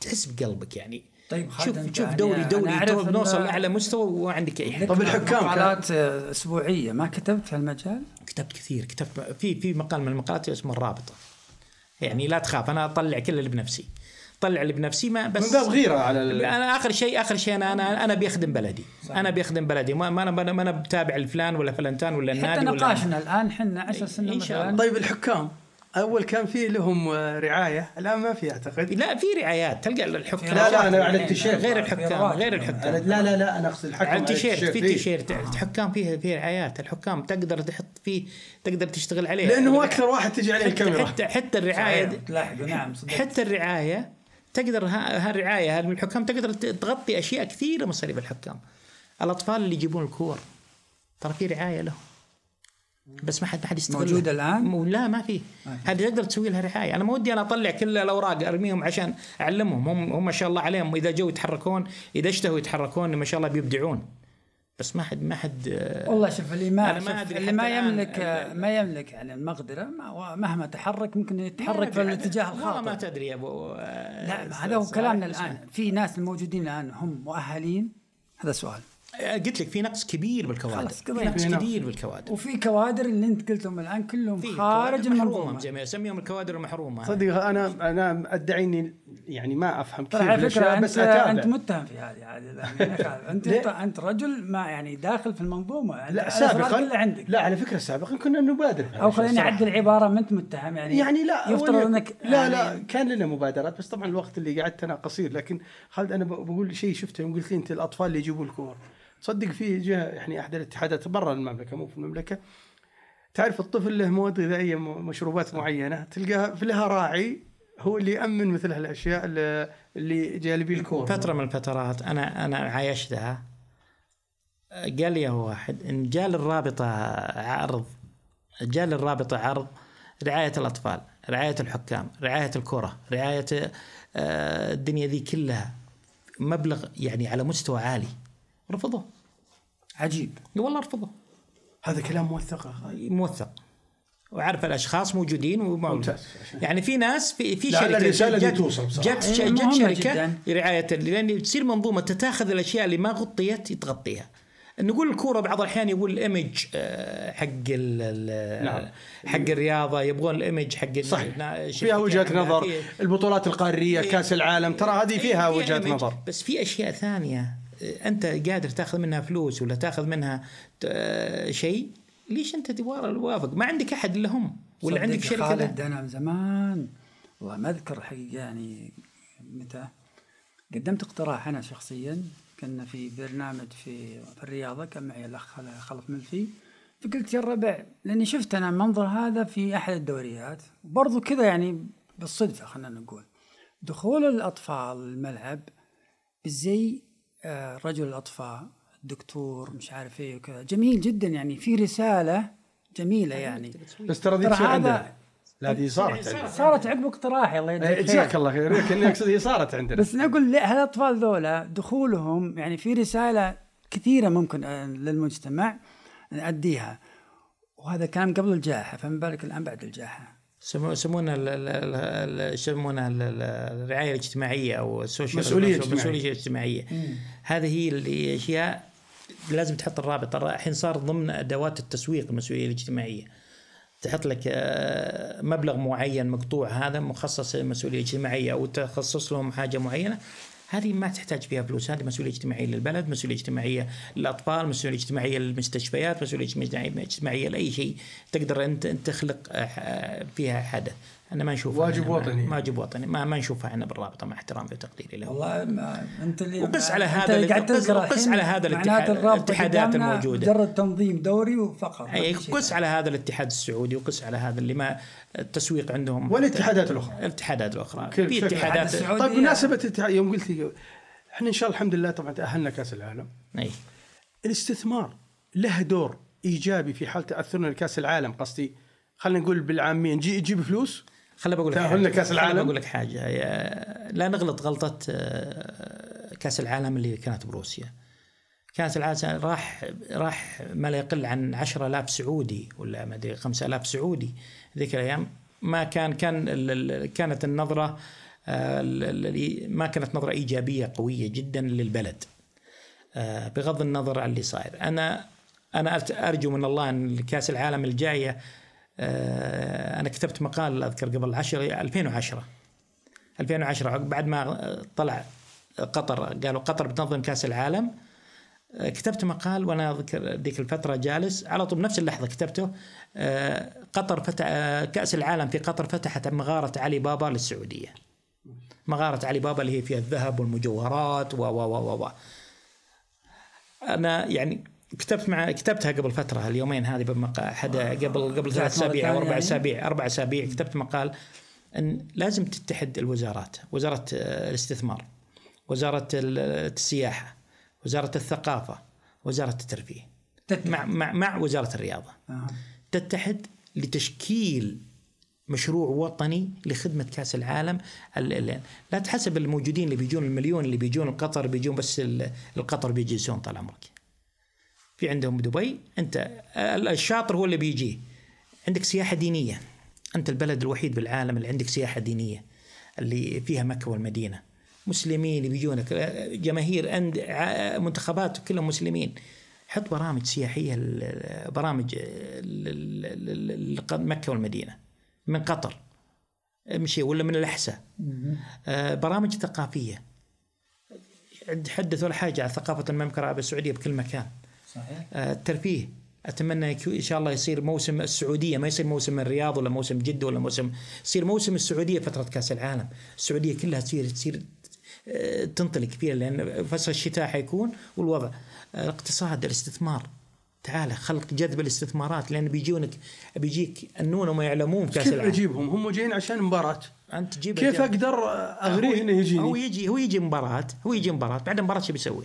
تحس بقلبك يعني طيب خالد، شوف شوف يعني دوري دوري تو نوصل لأعلى مستوى وعندك أي حاجة طب الحكام مقالات آه، أسبوعية ما كتبت في المجال؟ كتبت كثير كتبت في في مقال من المقالات اسمه الرابطة يعني لا تخاف أنا أطلع كل اللي بنفسي. طلع اللي بنفسي ما بس من باب غيرة على ال- أنا آخر شيء آخر شيء أنا أنا أنا بيخدم بلدي. صحيح. أنا بيخدم بلدي. ما ما أنا ما أنا بتابع الفلان ولا فلانتان ولا النادي حتى ولا نقاشنا الآن إحنا 10 سنين إن شاء مثلا طيب الحكام. أول كان في لهم آه، رعاية الآن ما في أعتقد. لا في رعايات تلقى الحكام. لا لا أنا على التيشيرت. غير الحكام. غير الحكام. لا لا لا أنا أقصد الحكم على التيشيرت في إيه. تيشيرت. الحكام فيه فيه رعايات الحكام تقدر تحط فيه تقدر تشتغل عليه. لأنه هو أكثر واحد تجي عليه حتى الكاميرا. حتى, حتى الرعاية تلاحظوا نعم صدق. حتى الرعاية تقدر ها- هالرعاية هال- الحكام تقدر تغطي أشياء كثيرة مصاريف الحكام. الأطفال اللي يجيبون الكور ترى في رعاية لهم. بس ما حد ما حد يستغلها موجودة الآن؟ مو لا ما في. هذه تقدر تسوي لها رعايه أنا ما ودي أنا أطلع كل الأوراق أرميهم عشان أعلمهم. هم هم ما شاء الله عليهم. إذا جو يتحركون إذا اشتهوا يتحركون ما شاء الله بيبدعون. بس ما حد ما حد والله شوف اللي ما أنا ما اللي ما يملك ما يملك يعني المقدرة ما- مهما تحرك ممكن يتحرك في. الاتجاه والله ما الخاطئ تدري يا ابو لا هذا هو. كلامنا. الآن. في ناس الموجودين الآن هم مؤهلين؟ هذا سؤال. قلت لك في نقص كبير بالكوادر خلاص، في. نقص في نقص. كبير بالكوادر وفي كوادر اللي انت قلتهم الآن كلهم خارج المنظومة جميع اسميهم الكوادر المحرومة صدق أنا أنا أدعي إني يعني ما أفهم كثير على فكرة انت بس أتابع أنت متهم في هذه عادي يعني خالد. انت؟ انت رجل ما يعني داخل في المنظومة يعني لا سابقا كلها عندك لا على فكرة سابقا كنا نبادر أو خليني. أعدل العباره ما أنت متهم يعني يعني لا يفترض إنك لا يعني لا كان لنا مبادرات بس طبعا الوقت اللي قعدت أنا قصير لكن خالد أنا بقول شيء شفته يوم قلت لي انت الأطفال اللي يجيبوا الكور تصدق في جهة يعني أحد الاتحادات برا المملكة مو في المملكة. تعرف الطفل له مواد غذائية مشروبات معينة تلقاها في لها راعي هو اللي يأمن مثل هالأشياء اللي- جالبين الكور فتره من الفترات أنا أنا عايشتها قال لي واحد إن جاء للرابطه عرض جاء للرابطه عرض رعاية الأطفال رعاية الحكام رعاية الكرة رعاية آه، الدنيا ذي كلها مبلغ يعني على مستوى عالي. رفضوه عجيب. والله رفضوه هذا كلام موثق موثق. وعارف الأشخاص موجودين ممتاز. يعني في ناس في في شركة الرسالة دي جت- توصل بصراحة. جت إيه، جت شركة. رعاية لأن تصير منظومة تتاخذ الأشياء اللي ما غطيت تغطيها. نقول الكورة بعض الأحيان يقول الايمج آه، حق ال نعم. حق الرياضة يبغون الايمج حق صحيح. فيها وجهة نظر. فيه- البطولات القارية كأس العالم ترى هذه فيها إيه، وجهة. نظر. بس في أشياء ثانية. أنت قادر تأخذ منها فلوس ولا تأخذ منها شيء ليش أنت توافق ما عندك أحد الا هم ولا عندك شركة خالد. أنا من زمان والله ما أذكر الحقيقة يعني متى. قدمت اقتراح أنا شخصيا كنا في برنامج في, في الرياضة كان معي الأخ خل- خلف ملفي فقلت يا الربع لأني شفت أنا المنظر هذا في أحد الدوريات. برضو كذا يعني بالصدفة خلينا نقول. دخول الأطفال الملعب بالزي رجل الأطفاء الدكتور مش عارف إيه وكذا. جميل جدا يعني في رسالة جميلة يعني. بس ترى ذي تصير عندنا. لا هذه صارت عندنا. صارت عقب اقتراحي الله إيه، يجزاك جزاك خير الله خير. لكن اقصد هي صارت عندنا. بس نقول لا هالأطفال ذولا دخولهم يعني في رسالة كثيرة ممكن آه، للمجتمع نأديها وهذا كان قبل الجائحة فما بالك الآن بعد الجائحة؟ يسمونها يسمونها ال- ال- الرعاية الاجتماعية أو السوشيال مسؤولية اجتماعية. المسؤوليه الاجتماعيه هذه هي اللي اشياء لازم تحط الرابط. الر- الحين صار ضمن أدوات التسويق المسؤولية الاجتماعية. تحط لك آه، مبلغ معين مقطوع هذا مخصص للمسؤولية الاجتماعية أو تخصص لهم حاجة معينة. هذه ما تحتاج فيها فلوس هذه مسؤولية اجتماعية للبلد مسؤولية اجتماعية للأطفال مسؤولية اجتماعية للمستشفيات مسؤولية اجتماعية لأي شيء تقدر انت تخلق آه، فيها حدث أنا ما نشوفها واجب وطني. واجب وطني. ما ما نشوفها إحنا بالرابطة مع احترامي وتقديري له. والله ما أنت اللي وقس على هذا قاعد قس- على هذا الاتحاد- الاتحادات قدامنا الموجودة. مجرد تنظيم دوري وفقط أي قس. على هذا الاتحاد السعودي وقس على هذا اللي ما التسويق عندهم. والاتحادات الأخرى. الاتحادات الأخرى. في اتحادات الاتحاد السعودي؟ طيب بمناسبة يوم قلت لي إحنا إن شاء الله الحمد لله طبعا تأهلنا كأس العالم. أي. الاستثمار له دور إيجابي في حال تأثرنا لكأس العالم قصدي خلينا نقول بالعامين جي يجيب فلوس؟ خليني بقول لك تأهلنا حاجة. كأس خليني العالم. بقول لك حاجة. يا- لا نغلط غلطة آه، كأس العالم اللي كانت بروسيا. كأس العالم راح راح ما لا يقل عن 10000 سعودي ولا ما أدري 5000 سعودي. ذيك الأيام ما كان كان كانت النظرة آه، ما كانت نظرة إيجابية قوية جدا للبلد. آه، بغض النظر عن اللي صاير. أنا أنا أرجو من الله أن كأس العالم الجاية أنا كتبت مقال أذكر قبل 10 2010 2010 عقب- بعد ما طلع قطر قالوا قطر بتنظم كأس العالم. آه، كتبت مقال وأنا أذكر ذيك الفترة جالس. على طول بنفس اللحظة كتبته. آه، قطر فتح آه، كأس العالم في قطر فتحت مغارة علي بابا للسعودية. مغارة علي بابا اللي هي فيها الذهب والمجوهرات و و و, و. أنا يعني كتبت مع كتبتها قبل فترة اليومين هذه بمقال حدا قبل قبل ثلاث أسابيع أو أربع يعني؟ أسابيع أربع أسابيع كتبت مقال إن لازم تتحد الوزارات وزارة آه، الاستثمار وزارة ال- السياحة وزارة الثقافة وزارة الترفيه تتحد. مع مع مع وزارة الرياضة آه. تتحد لتشكيل مشروع وطني لخدمة كأس العالم ال- ال- لا تحسب الموجودين اللي بيجون المليون اللي بيجون قطر بيجون بس ال- القطر بيجلسون طال عمرك في عندهم دبي أنت ال- الشاطر هو اللي بيجي. عندك سياحة دينية. أنت البلد الوحيد بالعالم اللي عندك سياحة دينية اللي فيها مكة والمدينة. مسلمين بيجونك. جماهير عند ع- منتخبات كلهم مسلمين. حط برامج سياحية ال- برامج مكة والمدينة. من قطر. مشي ولا من الأحساء. آه، برامج ثقافية. حدث ولا حاجة عن ثقافة المملكة العربية السعودية بكل مكان. صحيح. آه، الترفيه. أتمنى إن شاء الله يصير موسم السعودية. ما يصير موسم الرياض ولا موسم جدة ولا موسم يصير موسم السعودية فترة كأس العالم. السعودية كلها تصير تصير آه، تنطلق فيها لأن فصل الشتاء حيكون والوضع. آه، الاقتصاد الاستثمار. تعال خلق جذب الاستثمارات لأن بيجونك بيجيك النون وما يعلمون كأس كيف العالم. أجيبهم؟ هم جايين عشان مباراة. أنت تجيب كيف أقدر أغريه إنه هو يجيني يجي هو يجي مباراة هو يجي مباراة. بعد المباراه شو بيسوي؟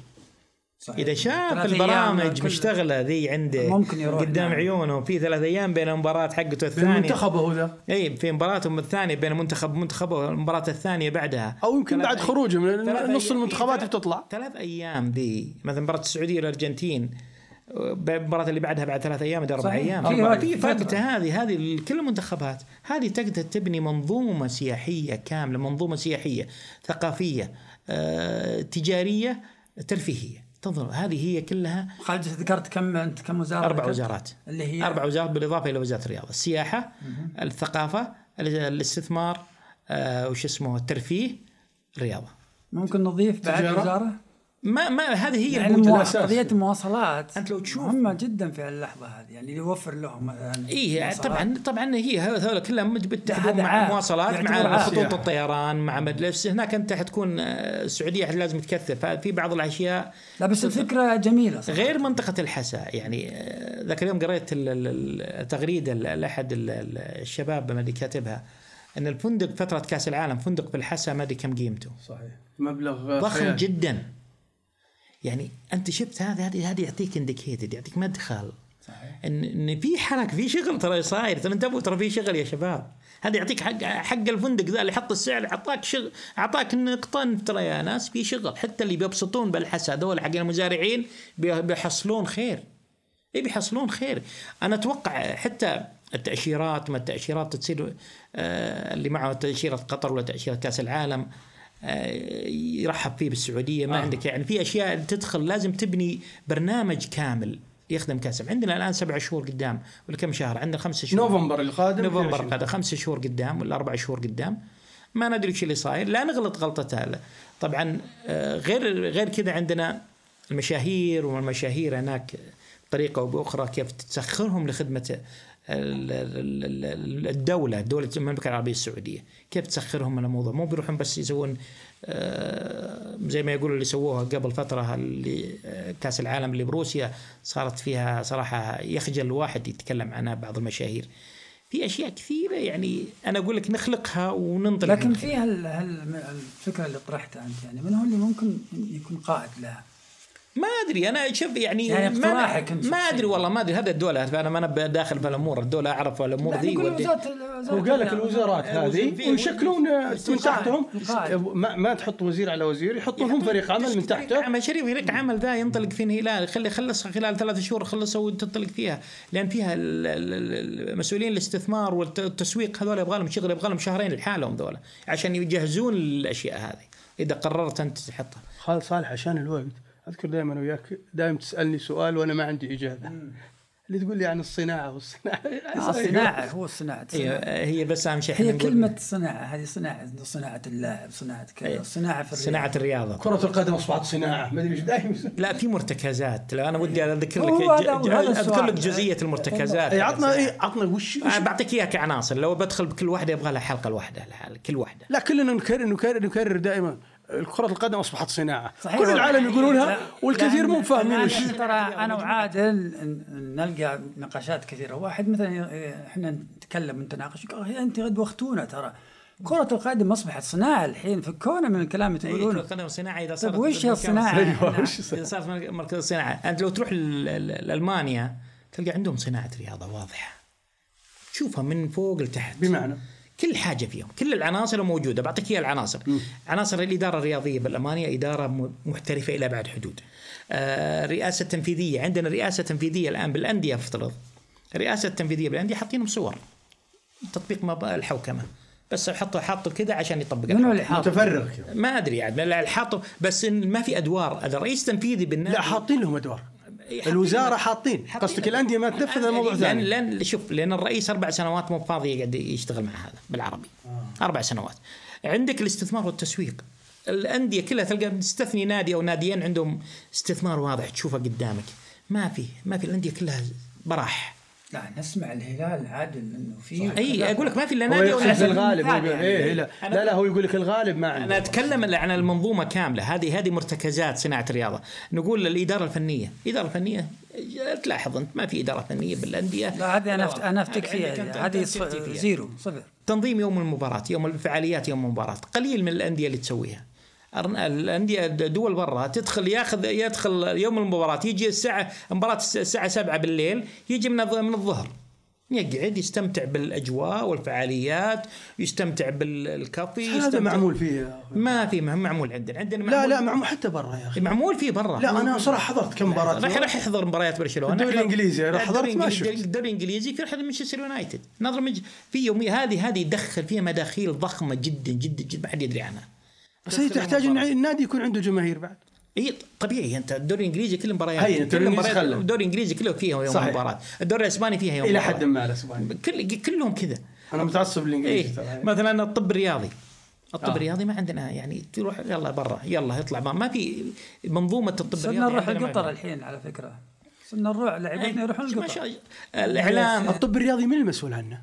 صحيح. إذا شاف البرامج مشتغلة ذي عنده ممكن يروح قدام نعم. عيونه في ثلاث أيام بين المباراة حقته الثانية المنتخب ذا إي في مباراتهم الثانية بين منتخب منتخب والمباراه الثانية بعدها أو يمكن بعد خروجه من نص المنتخبات بتطلع ثلاث أيام ذي مثلا مباراة السعودية والأرجنتين المباراة اللي بعدها بعد ثلاث أيام أربع. أيام في. وقت هذه هذه كل المنتخبات هذه تقدر تبني منظومة سياحية كاملة منظومة سياحية ثقافية آه، تجارية ترفيهية تنظر هذه هي كلها خالد ذكرت كم أنت كم وزارة أربع؟ وزارات. اللي هي أربع وزارات بالإضافة إلى وزارة الرياضة. السياحة الثقافة ال- الاستثمار آه، وش اسمه الترفيه الرياضه ممكن نضيف بعد؟ وزارة؟ ما ما هذه هي يعني البوتة. الموا- الأساس. قضية المواصلات أنت لو تشوف- مهمة جدا في اللحظة هذه يعني يوفر لهم مثلا اي. طبعا طبعا هي هذول كلهم هذا مع عائق. مواصلات يعتبر مع. خطوط الطيران مع مدلس هناك أنت حتكون آه، السعودية لازم تكثر ففي بعض الأشياء لا بس الفكرة جميلة صراحة غير منطقة الحسا يعني آه، ذاك اليوم قريت ال- ال- التغريدة ل- لأحد ال- ال- الشباب ما أدري كاتبها أن الفندق فترة كأس العالم فندق في الحسا ما أدري كم قيمته صحيح مبلغ ضخم خيالي. جدا يعني أنت شفت هذا هذه هذه يعطيك انديكيتد يعطيك مدخل. صحيح. ان إن في حركة في شغل ترى صاير. ترى انتبهوا ترى في شغل يا شباب. هذا يعطيك حق حق الفندق ذا اللي حط السعر أعطاك شغل أعطاك نقطة. ترى يا ناس في شغل. حتى اللي بيبسطون بالحسا هذول حق المزارعين بي- بيحصلون خير. اي بيحصلون خير. أنا أتوقع حتى التأشيرات ما التأشيرات تصير آه، اللي معه تأشيرة قطر ولا تأشيرة كأس العالم يرحب فيه بالسعودية ما آه. آه. عندك يعني في أشياء تدخل لازم تبني برنامج كامل يخدم كاس العالم. عندنا الآن سبع شهور قدام ولا كم شهر عندنا خمسة شهور نوفمبر القادم نوفمبر 22. القادم خمسة شهور قدام ولا أربع شهور قدام ما ندري إيش اللي صاير لا نغلط غلطة هذا طبعا آه، غير غير كذا عندنا المشاهير والمشاهير هناك بطريقة أو بأخرى كيف تسخرهم ال- الدولة دولة المملكة العربية السعودية. كيف تسخرهم من الموضوع؟ مو بيروحون بس يسوون آه، زي ما يقولوا اللي سووها قبل فترة اللي آه، كأس العالم اللي بروسيا صارت فيها صراحة يخجل الواحد يتكلم عنها بعض المشاهير. في أشياء كثيرة يعني أنا أقول لك نخلقها وننطلق لكن في هال هال الفكرة اللي طرحتها أنت يعني من هو اللي ممكن يكون قائد لها؟ ما أدري أنا شوف يعني, يعني ما اقتراحك أنت ما. أدري والله ما أدري هذا الدولة أنا ما أنا داخل في الأمور الدولة أعرف الأمور لا، ذي نقول ودي- وزارة- هو وزارة قال لك ال- الوزارات هذه ويشكلون من تحتهم. القائد. ما, ما تحط وزير على وزير يحطون هم فريق عمل من تحته. عمل شريف فريق عمل ذا ينطلق فيه هلال خلي خلص خلال ثلاث شهور خلصها وتنطلق فيها. لأن فيها ال- ال- ال- مسؤولين الاستثمار والتسويق هذول يبغى لهم شغل يبغى لهم شهرين لحالهم ذولا عشان يجهزون الأشياء هذه. إذا قررت أنت تحطها. خالد صالح عشان الوقت. أذكر دائما وياك دائما تسألني سؤال وأنا ما عندي إجابة. اللي تقول لي عن الصناعة والصناعة. آه، الصناعة هو الصناعة. هي. هي بس أهم شيء هي كلمة صناعة. هذه صناعة صناعة اللاعب صناعة كذا أي. صناعة في الرياضة. صناعة الرياضة. كرة القدم أصبحت صناعة. ما أدري إيش دائما. لا في مرتكزات. لا أنا ودي أذكر لك أذكر. لك جزئية المرتكزات. اي عطنا اي عطنا وش, أنا بعطيك إياها كعناصر. لو بدخل بكل واحدة يبغى لها حلقة لوحدها لحال- كل واحدة. لا كلنا نكرر نكرر نكرر دائما. كرة القدم أصبحت صناعة. صحيح. كل العالم يقولونها والكثير مو فاهمين وش. ترى أنا وعادل ن- نلقى نقاشات كثيرة. واحد مثلا إحنا نتكلم ونتناقش يقول "يا أنت قد وقتونا ترى. كرة القدم أصبحت صناعة الحين فكونا من الكلام اللي إيه، كرة تقولونه القدم صناعة إذا صارت طيب وش الصناعة؟ أيوة، وش إذا صارت مركز- الصناعه أنت لو تروح ل- ل- لألمانيا تلقى عندهم صناعة رياضة واضحة. تشوفها من فوق لتحت. بمعنى؟ كل حاجة فيهم كل العناصر موجودة. بعطيك إياها العناصر. عناصر الإدارة الرياضية بالامانيا إدارة م- محترفة إلى ابعد حدود. آه رئاسة تنفيذية. عندنا رئاسة تنفيذية الآن بالأندية افترض. الرئاسه التنفيذيه بالأندية حاطين صور. تطبيق ما الحوكمة. بس حطوا حاطوا كذا عشان يطبق. منو اللي الحوكمة. حاط؟ متفرغ. كذا ما أدري يعني لا حاطوا بس إن ما في أدوار. هذا الرئيس التنفيذي بالنادي. لا حاطين لهم أدوار. الوزارة حاطين. قصدك الأندية ما تنفذ هذا موضوع لأن ثاني. لأن شوف لأن الرئيس أربع سنوات مو فاضي يقعد يشتغل مع هذا بالعربي. آه. أربع سنوات. عندك الاستثمار والتسويق. الأندية كلها تلقى تستثني نادي أو ناديين عندهم استثمار واضح تشوفه قدامك. ما في ما في الأندية كلها براح. لا نسمع الهلال عادل إنه في أي أقول لك ما في إلا هو نادي يقصد نادي الغالب هو يعني. إيه لا لا لا هو يقول لك الغالب ما أنا عنده أتكلم عن المنظومة كاملة. هذه هذه مرتكزات صناعة الرياضة. نقول الإدارة الفنية. الإدارة الفنية تلاحظ أنت ما في إدارة فنية بالأندية. لا هذه أنا أنا أفتك فيها. هذه. زيرو صفر. تنظيم يوم المباراة يوم الفعاليات يوم المباراة. قليل من الأندية اللي تسويها. الأندية دول برا تدخل ياخذ يدخل يوم المباراة يجي الساعة مباراة الس- الساعة 7 بالليل يجي من من الظهر. يقعد يستمتع بالأجواء والفعاليات يستمتع بالكافي هذا معمول فيه. ما في معمول عندنا. عندنا لا معمول لا معمول حتى برا يا أخي. معمول فيه برا. لا أنا صراحة حضرت كم مباراة راح راح يحضر مباريات برشلونة. الدوري أنا لا، حضرت ما شفت. الدوري الإنجليزي في حد مانشستر يونايتد. نظر. في يومي هذه هذه يدخل فيها مداخيل ضخمة جدا جدا جدا ما حد يدري عنها. بس هي تحتاج إن النادي يكون عنده جماهير بعد إي طبيعي أنت الدوري الإنجليزي كل مباريات هي، الدوري كل الإنجليزي مباريات خله. الدوري الإنجليزي كله فيها يوم صحيح. مباراه الدوري الإسباني فيها يوم إلى. حد ما الإسباني كل كلهم كذا أنا متعصب للإنجليزي ترى مثلا الطب الرياضي الطب آه. الرياضي ما عندنا يعني تروح يلا برا يلا يطلع برا ما في منظومة الطب صرنا الرياضي نروح عندنا ما القطر. الحين على فكرة صرنا نروح لاعبتنا يروحون ما القطر شاء الله. الإعلام الطب الرياضي من المسؤول عنه؟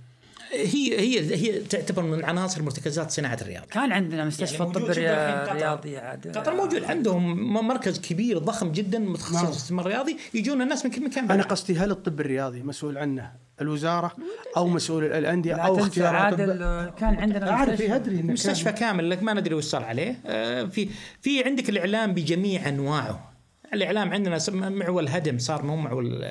هي هي هي تعتبر من عناصر مرتكزات صناعة الرياضه كان عندنا مستشفى يعني الطب. الرياضي عاد. قطر موجود عندهم م- مركز كبير ضخم جدا متخصص نعم. في الاستثمار الرياضي يجون الناس من كل مكان أنا قصدي هل الطب الرياضي مسؤول عنه الوزارة أو مسؤول الأندية لا أو اختيار عادل كان عندنا أعرف مستشفى. أدري مستشفى كامل لك ما ندري وش صار عليه. آه، في في عندك الإعلام بجميع أنواعه. الإعلام عندنا معول هدم صار مو معول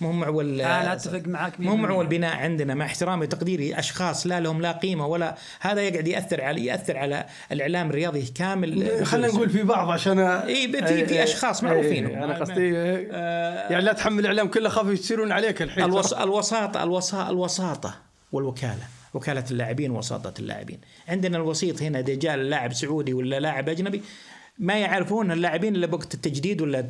مو معول أنا أتفق معك مو معول 100%. بناء عندنا مع احترامي وتقديري أشخاص لا لهم لا قيمة ولا هذا يقعد يأثر على يأثر على الإعلام الرياضي كامل خلينا نقول في بعض عشان إي، في- في أشخاص معروفين. أنا قصدي آه، يعني لا تحمل الإعلام كله خاف يصيرون عليك الحين الوس... الوساطة الوسا... الوساطة والوكالة وكالة اللاعبين ووساطة اللاعبين عندنا الوسيط هنا جاء لاعب سعودي ولا لاعب أجنبي ما يعرفون اللاعبين إلا بوقت التجديد ولا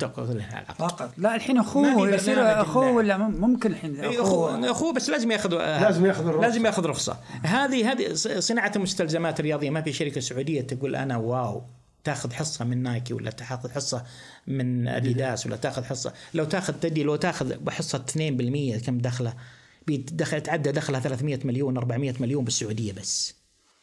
فقط. لا الحين أخوه يصير أخوه. ولا مم- ممكن الحين إي، أخوه؟ أخوه بس لازم ياخذ لازم يأخذ الرخصة. لازم يأخذ رخصه هذه هذه ص- صناعة المستلزمات الرياضية. ما في شركة سعودية تقول أنا واو تاخذ حصة من نايكي ولا تاخذ حصة من أديداس ولا تاخذ حصة. لو تاخذ تدي لو تاخذ بحصة 2% كم دخلة؟ بيدخل تعدى دخلها 300 مليون 400 مليون بالسعودية بس.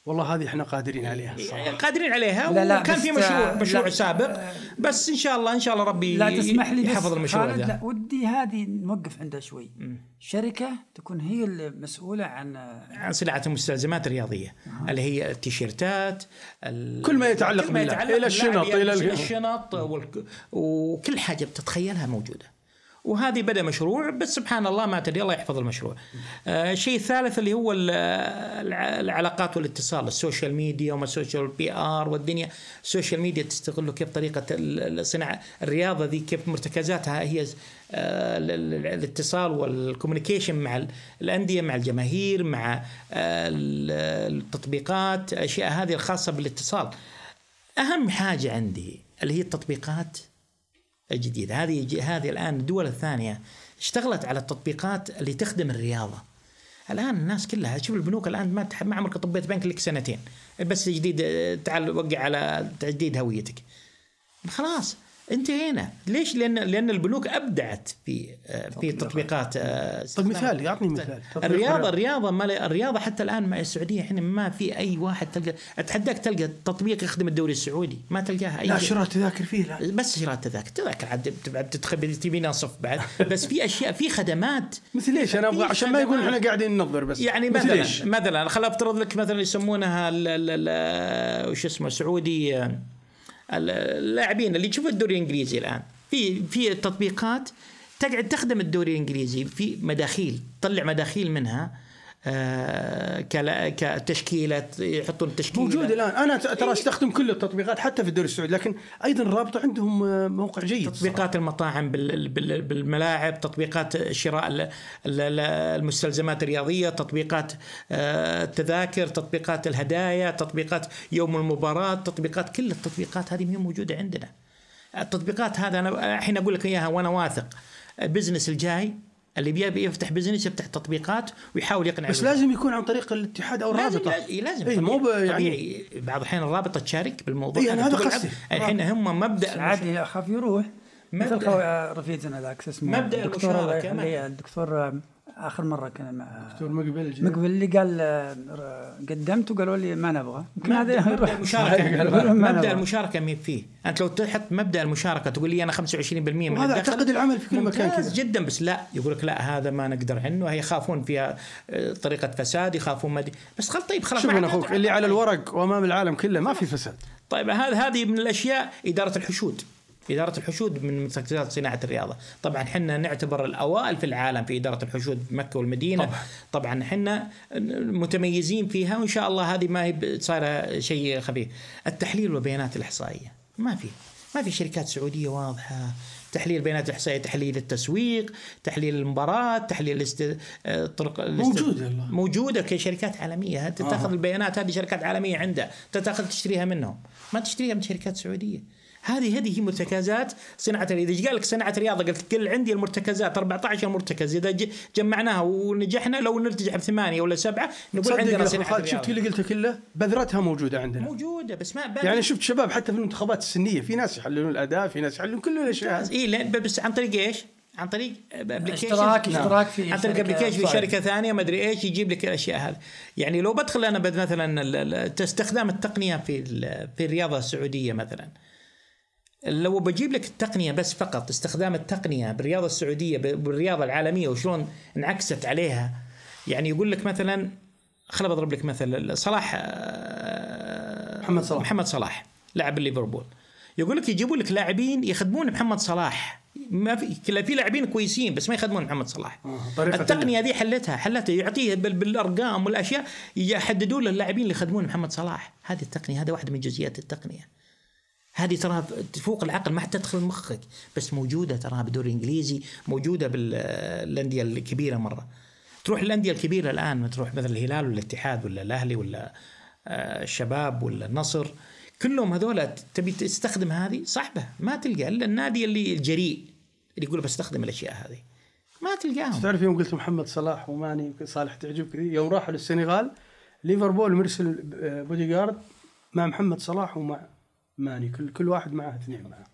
والله هذه إحنا قادرين عليها الصراحه قادرين عليها. لا، لا، وكان في مشروع مشروع لا، سابق. بس إن شاء الله إن شاء الله ربي لا تسمح لي بس يحفظ المشروع خالد ذا لا ودي هذه نوقف عندها شوي. شركة تكون هي المسؤولة عن عن صناعة المستلزمات الرياضية اللي هي التيشيرتات ال- كل ما يتعلق باللاعب. إلى الشنط، يعني ال- الشنط وكل حاجة بتتخيلها موجودة. وهذه بدا مشروع بس سبحان الله ما تدري الله يحفظ المشروع. آه الشيء الثالث اللي هو ال- الع- العلاقات والاتصال ال social media وما ال social PR والدنيا ال social media تستغله كيف طريقة ال- الصناعه الرياضة ذي كيف مرتكزاتها هي آه، ال- ال- الاتصال وال communication مع ال- الأندية مع الجماهير مع آه، ال- التطبيقات الاشياء هذه الخاصة بالاتصال. أهم حاجة عندي اللي هي التطبيقات الجديدة هذه هذه الآن الدول الثانية اشتغلت على التطبيقات اللي تخدم الرياضة. الآن الناس كلها شوف البنوك الآن ما ما عمرك طبيت بنك لك سنتين. بس جديد تعال وقع على تجديد هويتك. خلاص. انتهينا. ليش؟ لأن لأن البنوك أبدعت في آه، في تطبيقات طيب مثال يعطني مثال. الرياضة. الرياضة. ما الرياضة حتى الآن مع السعودية إحنا ما في أي واحد تلقى أتحداك تلقى تطبيق يخدم الدوري السعودي. ما تلقاها أي لا شراء تذاكر فيه لا. بس شراء التذاكر تذاكر عاد بعد تدخل تبي نصف بعد. بس في أشياء في خدمات. مثل ليش؟ أنا أبغى عشان ما يقول. إحنا قاعدين ننظر بس. يعني مثل مثلا ليش؟ مثلا خل أفترض لك مثلا يسمونها ال- وش اسمه سعودي آه، اللاعبين اللي يشوفوا الدوري الإنجليزي الآن. في في تطبيقات تقعد تخدم الدوري الإنجليزي في مداخيل تطلع مداخيل منها. آه، كتشكيله يحطون تشكيله موجود الآن. أنا ترى أستخدم كل التطبيقات حتى في الدوري السعودي لكن أيضا الرابطه عندهم آه، موقع جيد. تطبيقات المطاعم بال- بال- بالملاعب تطبيقات شراء ال- ال- ال- المستلزمات الرياضية تطبيقات آه، التذاكر تطبيقات الهدايا تطبيقات يوم المباراة تطبيقات كل التطبيقات هذه هي موجودة عندنا. التطبيقات هذا أنا الحين أقول لك إياها وأنا واثق. ال business الجاي اللي بيبي يفتح business يفتح تطبيقات ويحاول يقنع بس. لازم يكون عن طريق الاتحاد أو الرابطه لازم, لازم اي مو يعني طبيعي. بعض الأحيان الرابطة تشارك بالموضوع. إي، أنا هذا قصدي. الحين هم مبدأ عادي اخاف يروح. مثل رفيقنا ذاك اسمه المشاركة اللي- ما- الدكتور آه، آخر مرة كان مع دكتور مقبل جي. مقبل اللي قال آه، قدمت وقالوا لي ما نبغى. يمكن هذا مبدأ يروح المشاركة. ما مبدأ. المشاركة مي فيه. أنت لو تحط مبدأ المشاركة تقول لي أنا 25% من الدخل أعتقد العمل في كل مكان كذا. جدا بس لا. يقول لك لا هذا ما نقدر عنه. هي يخافون فيها آه، طريقة فساد يخافون مدي بس خل طيب خلاص شوف ما أنا أخوك اللي على الورق وأمام العالم كله ما في فساد. طيب هذا هذه من الأشياء إدارة الحشود. إدارة الحشود من مرتكزات صناعة الرياضة. طبعا حنا نعتبر الأوائل في العالم في إدارة الحشود بمكة والمدينة. طبعاً. حنا متميزين فيها وإن شاء الله هذه ما هي صايرة شيء خفيف. التحليل والبيانات الإحصائية. ما في ما في شركات سعودية واضحة. تحليل البيانات الإحصائية تحليل التسويق تحليل المباراة تحليل الاست... آه، طرق الاست... موجودة والله. موجودة كشركات عالمية. أنت تاخذ آه. البيانات هذه شركات عالمية عندها؟ تاخذ تشتريها منهم. ما تشتريها من شركات سعودية. هذه هذه هي مرتكزات صناعة الرياضة. اذا قال لك صناعة الرياضة قلت قل عندي المرتكزات 14 مرتكز. إذا ج- جمعناها ونجحنا لو نرتجع بثمانية ولا سبعة نقول عندنا صناعة خالد شفت اللي قلته كله؟ بذرتها موجودة عندنا. موجودة بس ما يعني شفت شباب حتى في المنتخبات السنية في ناس يحللون الأداء في ناس يحللون كل الأشياء. هذه. اي بس عن طريق إيش؟ عن طريق application اشتراك اشتراك في عن طريق شركة application في. شركة ثانية ما أدري إيش يجيب لك الأشياء هذه. يعني لو بدخل أنا بد- مثلا ال- ال- استخدام التقنية في ال- في الرياضة السعودية مثلا. لو بجيب لك التقنية بس فقط استخدام التقنية بالرياضة السعودية بالرياضة العالمية وشلون انعكست عليها؟ يعني يقول لك مثلا خل بضرب لك مثل صلاح آه، محمد صلاح. محمد صلاح لاعب ليفربول. يقول لك يجيبوا لك لاعبين يخدمون محمد صلاح. ما في كلا- في لاعبين كويسين بس ما يخدمون محمد صلاح. طريقة التقنية دي حلتها حلتها. يعطيه بال- بالأرقام والأشياء يحددون له اللاعبين اللي يخدمون محمد صلاح. هذه التقنية هذا واحدة من جزئيات التقنية. هذه ترى تفوق العقل ما حتدخل مخك بس موجودة تراها بالدوري الإنجليزي موجودة بالأندية الكبيرة مرة. تروح الانديه الكبيرة الآن تروح مثل الهلال ولا الاتحاد ولا الأهلي ولا آه، الشباب ولا النصر. كلهم هذول تبي تستخدم هذه؟ صعبة ما تلقى إلا النادي اللي الجريء اللي يقول بستخدم الأشياء هذه. ما تلقاهم. تعرف يوم قلت محمد صلاح وماني صالح تعجبك يوم راحوا للسنغال ليفربول مرسل بوديجارد مع محمد صلاح ومع ماني كل كل واحد معه اثنين. معه.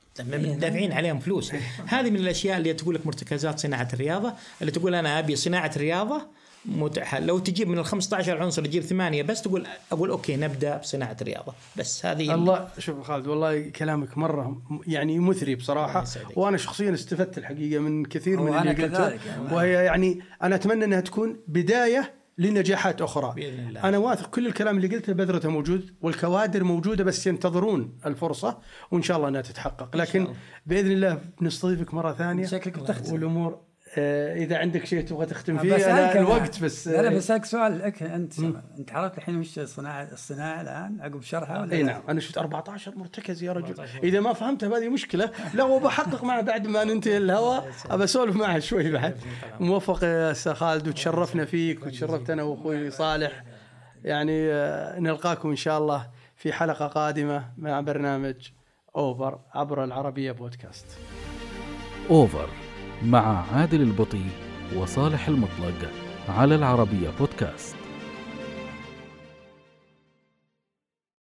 دافعين عليهم فلوس. هذه من الأشياء اللي تقول لك مرتكزات صناعة الرياضة اللي تقول أنا أبي صناعة رياضة متاحه لو تجيب من ال 15 عنصر تجيب ثمانية بس تقول أقول okay نبدأ بصناعة الرياضه بس هذه الله شوف خالد والله كلامك مرة يعني مثري بصراحة. وأنا شخصيا استفدت الحقيقة من كثير من اللي قلته. يعني. وهي يعني أنا أتمنى أنها تكون بداية لنجاحات أخرى. بإذن الله. أنا واثق كل الكلام اللي قلته بذرته موجود والكوادر موجودة بس ينتظرون الفرصة وإن شاء الله أنها تتحقق. لكن بإذن الله بنستضيفك مرة ثانية شكلك والأمور إذا عندك شيء تبغى تختم فيه أنا. الوقت بس لا لا آه، بسألك سؤال. لك أنت أنت عرفت الحين وش الصناعه الصناعة الآن؟ عقب شرحها ولا إي؟ نعم أنا شفت 14 مرتكز يا رجل. إذا ما فهمتها هذه مشكلة لا وبحقق معه بعد ما ننتهي الهواء أبى أسولف معه شوي بعد. موفق يا أستاذ خالد وتشرفنا فيك وتشرفت أنا وأخوي صالح. يعني آه، نلقاكم إن شاء الله في حلقة قادمة مع برنامج أوفر عبر العربية بودكاست. أوفر. مع عادل البطي وصالح المطلق على العربية بودكاست.